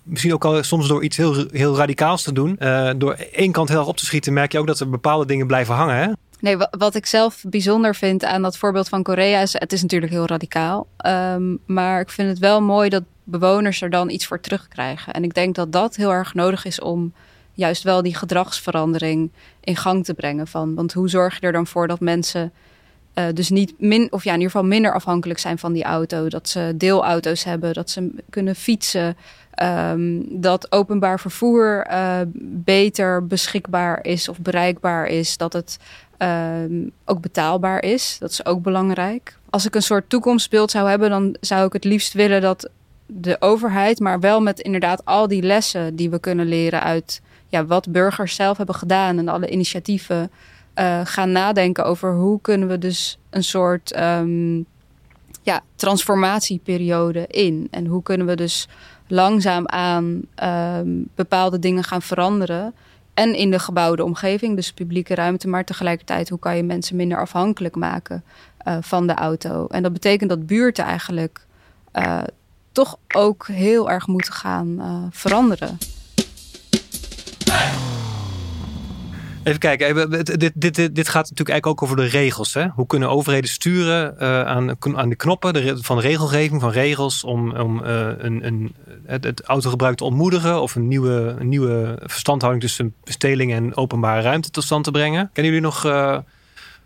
misschien ook al soms door iets heel, heel radicaals te doen, uh, door één kant heel erg op te schieten, merk je ook dat er bepaalde dingen blijven hangen. Hè? Nee, wat ik zelf bijzonder vind aan dat voorbeeld van Korea is, het is natuurlijk heel radicaal. Um, maar ik vind het wel mooi dat bewoners er dan iets voor terugkrijgen. En ik denk dat dat heel erg nodig is om juist wel die gedragsverandering in gang te brengen. Van, want hoe zorg je er dan voor dat mensen uh, dus niet min, of ja, in ieder geval minder afhankelijk zijn van die auto. Dat ze deelauto's hebben, dat ze kunnen fietsen. Um, dat openbaar vervoer uh, beter beschikbaar is of bereikbaar is. Dat het um, ook betaalbaar is. Dat is ook belangrijk. Als ik een soort toekomstbeeld zou hebben, dan zou ik het liefst willen dat de overheid, maar wel met inderdaad al die lessen die we kunnen leren uit ja, wat burgers zelf hebben gedaan en alle initiatieven uh, gaan nadenken over hoe kunnen we dus een soort um, ja, transformatieperiode in. En hoe kunnen we dus langzaamaan um, bepaalde dingen gaan veranderen. En in de gebouwde omgeving, dus publieke ruimte, maar tegelijkertijd hoe kan je mensen minder afhankelijk maken uh, van de auto. En dat betekent dat buurten eigenlijk uh, toch ook heel erg moeten gaan veranderen. Even kijken, dit, dit, dit, dit gaat natuurlijk eigenlijk ook over de regels. Hè? Hoe kunnen overheden sturen uh, aan, aan de knoppen de, van regelgeving, van regels, om, om uh, een, een, het, het, autogebruik te ontmoedigen of een nieuwe, een nieuwe verstandhouding tussen besteling en openbare ruimte tot stand te brengen. Kennen jullie nog,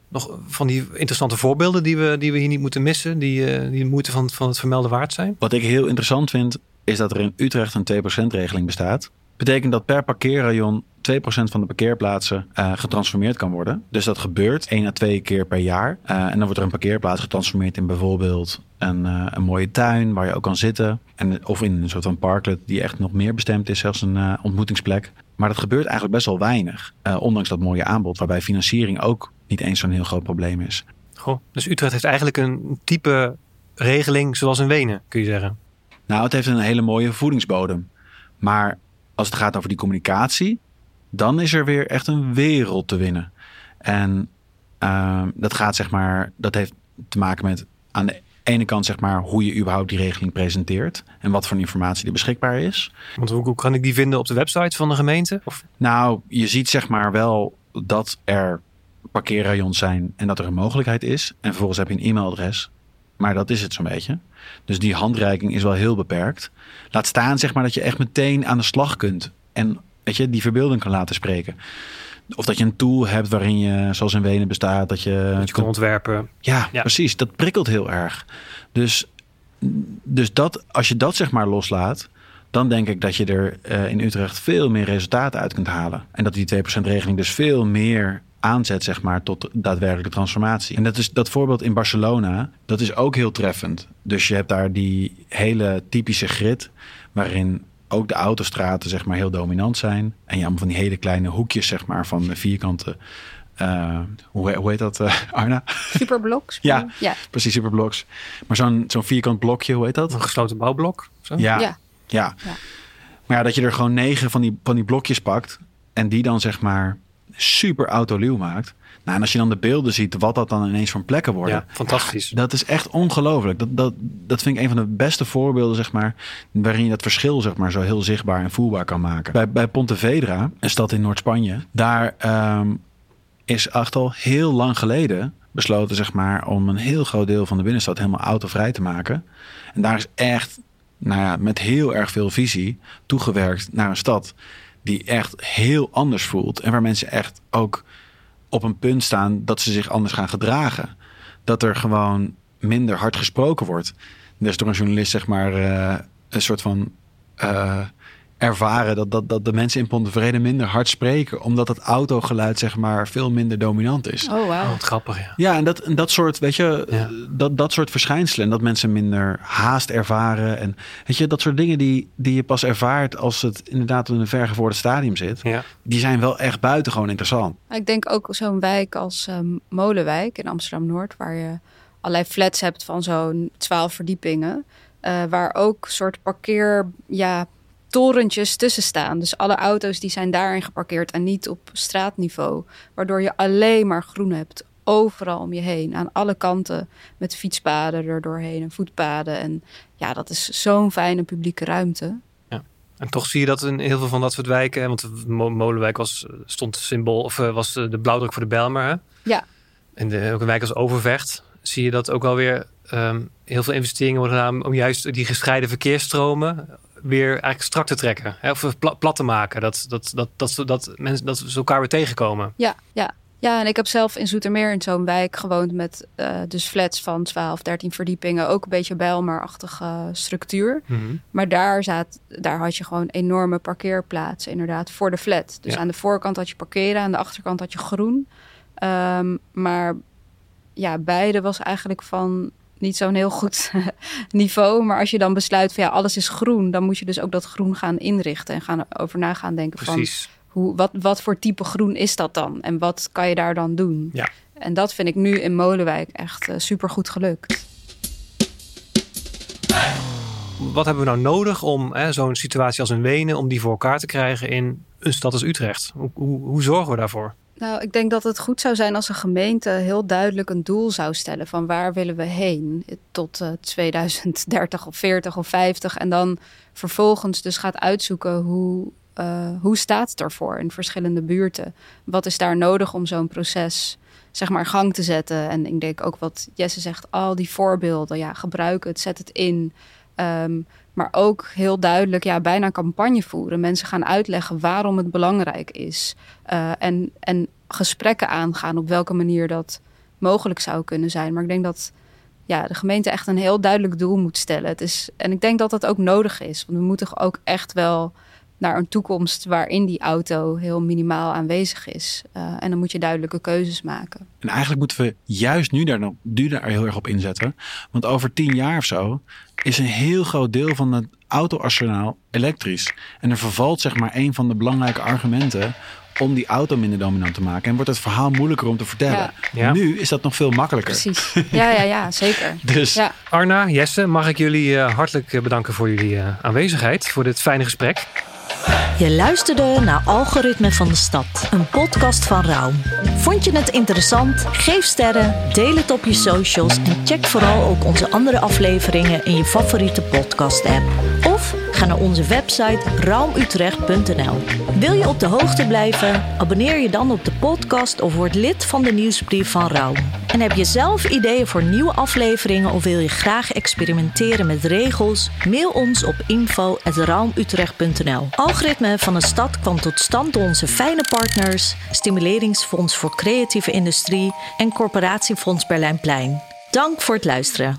nog van die interessante voorbeelden die we, die we hier niet moeten missen, die, die de moeite van, van het vermelden waard zijn? Wat ik heel interessant vind, is dat er in Utrecht een 2% regeling bestaat. Betekent dat per parkeerrayon 2% van de parkeerplaatsen uh, getransformeerd kan worden. Dus dat gebeurt 1 à 2 keer per jaar. Uh, en dan wordt er een parkeerplaats getransformeerd in bijvoorbeeld een, uh, een mooie tuin waar je ook kan zitten. En, of in een soort van parklet die echt nog meer bestemd is, zelfs een ontmoetingsplek. Maar dat gebeurt eigenlijk best wel weinig. ondanks dat mooie aanbod, waarbij financiering ook niet eens zo'n heel groot probleem is. Goh, dus Utrecht heeft eigenlijk een type regeling zoals in Wenen, kun je zeggen. Nou, het heeft een hele mooie voedingsbodem. Maar als het gaat over die communicatie, dan is er weer echt een wereld te winnen. En uh, dat gaat zeg maar, dat heeft te maken met aan de ene kant zeg maar hoe je überhaupt die regeling presenteert en wat voor informatie er beschikbaar is. Want hoe, hoe kan ik die vinden op de website van de gemeente? Of? Nou, je ziet zeg maar wel dat er parkeerrayons zijn en dat er een mogelijkheid is. En vervolgens heb je een e-mailadres. Maar dat is het zo'n beetje. Dus die handreiking is wel heel beperkt. Laat staan zeg maar dat je echt meteen aan de slag kunt. En weet je, die verbeelding kan laten spreken. Of dat je een tool hebt waarin je, zoals in Wenen bestaat, dat je... Dat je kan ontwerpen. Ja, ja, precies. Dat prikkelt heel erg. Dus, dus dat, als je dat zeg maar loslaat, dan denk ik dat je er uh, in Utrecht veel meer resultaten uit kunt halen. En dat die 2% regeling dus veel meer aanzet zeg maar, tot daadwerkelijke transformatie. En dat, is, dat voorbeeld in Barcelona, dat is ook heel treffend. Dus je hebt daar die hele typische grid, waarin ook de autostraten zeg maar, heel dominant zijn. En je allemaal van die hele kleine hoekjes zeg maar, van de vierkante... Uh, hoe, hoe heet dat, uh, Arna? Superblocks. ja, ja, precies, superblocks. Maar zo'n zo'n vierkant blokje, hoe heet dat? Een gesloten bouwblok? Zo? Ja, ja, ja. ja. Maar ja, dat je er gewoon negen van die, van die blokjes pakt... en die dan zeg maar super autoluw maakt. Nou, en als je dan de beelden ziet, wat dat dan ineens van plekken worden. Ja, fantastisch. Dat is echt ongelooflijk. Dat, dat, dat vind ik een van de beste voorbeelden, zeg maar, waarin je dat verschil, zeg maar, zo heel zichtbaar en voelbaar kan maken. Bij, bij Pontevedra, een stad in Noord-Spanje, daar ehm, is echt al heel lang geleden besloten, zeg maar, om een heel groot deel van de binnenstad helemaal autovrij te maken. En daar is echt, nou ja, met heel erg veel visie toegewerkt naar een stad die echt heel anders voelt. En waar mensen echt ook op een punt staan dat ze zich anders gaan gedragen. Dat er gewoon minder hard gesproken wordt. Is door een journalist, zeg maar, eh, een soort van eh, ervaren dat, dat, dat de mensen in Pontevrede minder hard spreken. Omdat het autogeluid, zeg maar, veel minder dominant is. Oh, Oh, wauw. wat grappig, ja. Ja, en dat, en dat soort, weet je, Ja. dat, dat soort verschijnselen. En dat mensen minder haast ervaren. En weet je, dat soort dingen die, die je pas ervaart als het inderdaad in een vergevorderd stadium zit. ja. Die zijn wel echt buitengewoon interessant. Ik denk ook zo'n wijk als ehm, Molenwijk in Amsterdam-Noord, waar je allerlei flats hebt van zo'n 12 verdiepingen. eh, waar ook soort parkeer, ja, torentjes tussen staan. Dus alle auto's die zijn daarin geparkeerd en niet op straatniveau. Waardoor je alleen maar groen hebt. Overal om je heen, aan alle kanten. Met fietspaden er doorheen en voetpaden. En ja, dat is zo'n fijne publieke ruimte. En toch zie je dat in heel veel van dat soort wijken. Want Mo- Molenwijk was, stond symbool, of eh, was de blauwdruk voor de Bijlmer. Hè? Ja. En de, ook een wijk als Overvecht. Zie je dat ook wel weer ehm, heel veel investeringen worden gedaan om juist die gescheiden verkeersstromen weer eigenlijk strak te trekken. Hè? Of pla- plat te maken. Dat, dat, dat, dat, dat, dat, mensen, dat ze elkaar weer tegenkomen. Ja, ja. Ja, en ik heb zelf in Zoetermeer in zo'n wijk gewoond met eh, dus flats van 12, 13 verdiepingen. Ook een beetje Bijlmer-achtige structuur. Mhm. Maar daar, zat, daar had je gewoon enorme parkeerplaatsen inderdaad voor de flat. Dus Ja. aan de voorkant had je parkeren, aan de achterkant had je groen. Ehm, maar ja, beide was eigenlijk van niet zo'n heel goed niveau. Maar als je dan besluit van ja, alles is groen, dan moet je dus ook dat groen gaan inrichten en gaan over na gaan denken van hoe, wat, wat voor type groen is dat dan? En wat kan je daar dan doen? Ja. En dat vind ik nu in Molenwijk echt super goed gelukt. Wat hebben we nou nodig om zo'n situatie als in Wenen, om die voor elkaar te krijgen in een stad als Utrecht? Hoe, hoe, hoe zorgen we daarvoor? Nou, ik denk dat het goed zou zijn als een gemeente heel duidelijk een doel zou stellen van waar willen we heen tot eh, 2030 of 40 of 50 en dan vervolgens dus gaat uitzoeken hoe, eh, hoe staat het ervoor in verschillende buurten. Wat is daar nodig om zo'n proces zeg maar gang te zetten? En ik denk ook wat Jesse zegt, al die voorbeelden, ja, gebruik het, zet het in. Ehm, maar ook heel duidelijk, ja, bijna campagne voeren. Mensen gaan uitleggen waarom het belangrijk is. Eh, en, en gesprekken aangaan op welke manier dat mogelijk zou kunnen zijn. Maar ik denk dat ja, de gemeente echt een heel duidelijk doel moet stellen. Het is, en ik denk dat dat ook nodig is. Want we moeten ook echt wel naar een toekomst waarin die auto heel minimaal aanwezig is. Eh, en dan moet je duidelijke keuzes maken. En eigenlijk moeten we juist nu daar, nu daar heel erg op inzetten. Want over tien jaar of zo is een heel groot deel van het autoarsenaal elektrisch. En er vervalt zeg maar een van de belangrijke argumenten om die auto minder dominant te maken. En wordt het verhaal moeilijker om te vertellen. Ja. Ja. Nu is dat nog veel makkelijker. Precies. Ja, ja, ja, zeker. Dus Ja. Arna, Jesse, mag ik jullie eh, hartelijk eh, bedanken voor jullie eh, aanwezigheid, voor dit fijne gesprek. Je luisterde naar Algoritme van de Stad, een podcast van Raum. Vond je het interessant? Geef sterren, deel het op je socials en check vooral ook onze andere afleveringen in je favoriete podcast-app. Ga naar onze website raumutrecht.nl. Wil je op de hoogte blijven? Abonneer je dan op de podcast of word lid van de nieuwsbrief van Raum. En heb je zelf ideeën voor nieuwe afleveringen of wil je graag experimenteren met regels? Mail ons op info.raumutrecht.nl. Algoritme van de stad kwam tot stand door onze fijne partners, Stimuleringsfonds voor Creatieve Industrie en Corporatiefonds Berlijnplein. Dank voor het luisteren.